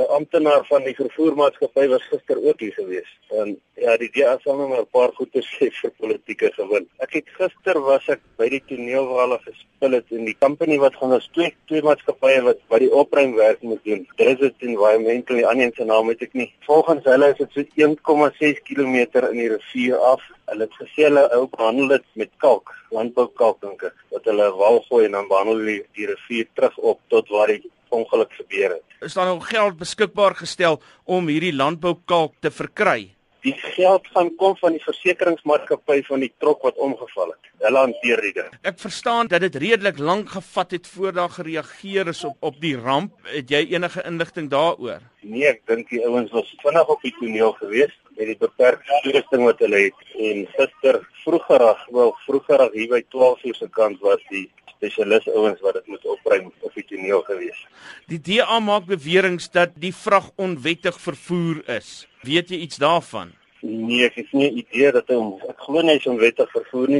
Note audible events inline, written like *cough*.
'n amptenaar van die vervoermaatskappy was gister ook hier gewees. En ja, die DA sal nou maar 'n paar goeie *laughs* sê vir politieke gewin. Ek het gister was ek by die toneel waar hulle gespil het en die company wat gaan ons twee twee maatskappye wat wat die opruimwerk moet doen. Desert Environmental die ander se naam weet ek nie. Volgens hulle is dit so 1,6 km in die rivier af. Hulle het gesê hulle ou behandel dit met kalk, landboukalk dink ek, wat hulle wal gooi en dan behandel die, die rivier terug op tot waar die ongeluk gebeur het. Is daar nou geld beskikbaar gestel om hierdie landboukalk te verkry? Die geld gaan kom van die versekeringsmaatskappy van die trok wat omgeval het. Hulle hanteer dit. Ek verstaan dat dit redelik lank gevat het voor daar gereageer is op op die ramp. Het jy enige inligting daaroor? Nee, ek dink die ouens was vinnig op die toneel gewees met die beperkte toerusting wat hulle het en gister vroegerig, wel vroegerig hier by 12 uur se kant was die spesialis ouens wat dit moet opruim op die toneel gewees. Die DA maak beweringe dat die vrag onwettig vervoer is. Weet jy iets daarvan? Nee, ek het nie idee dat hy ek glo nie hy is onwettig vervoer nie.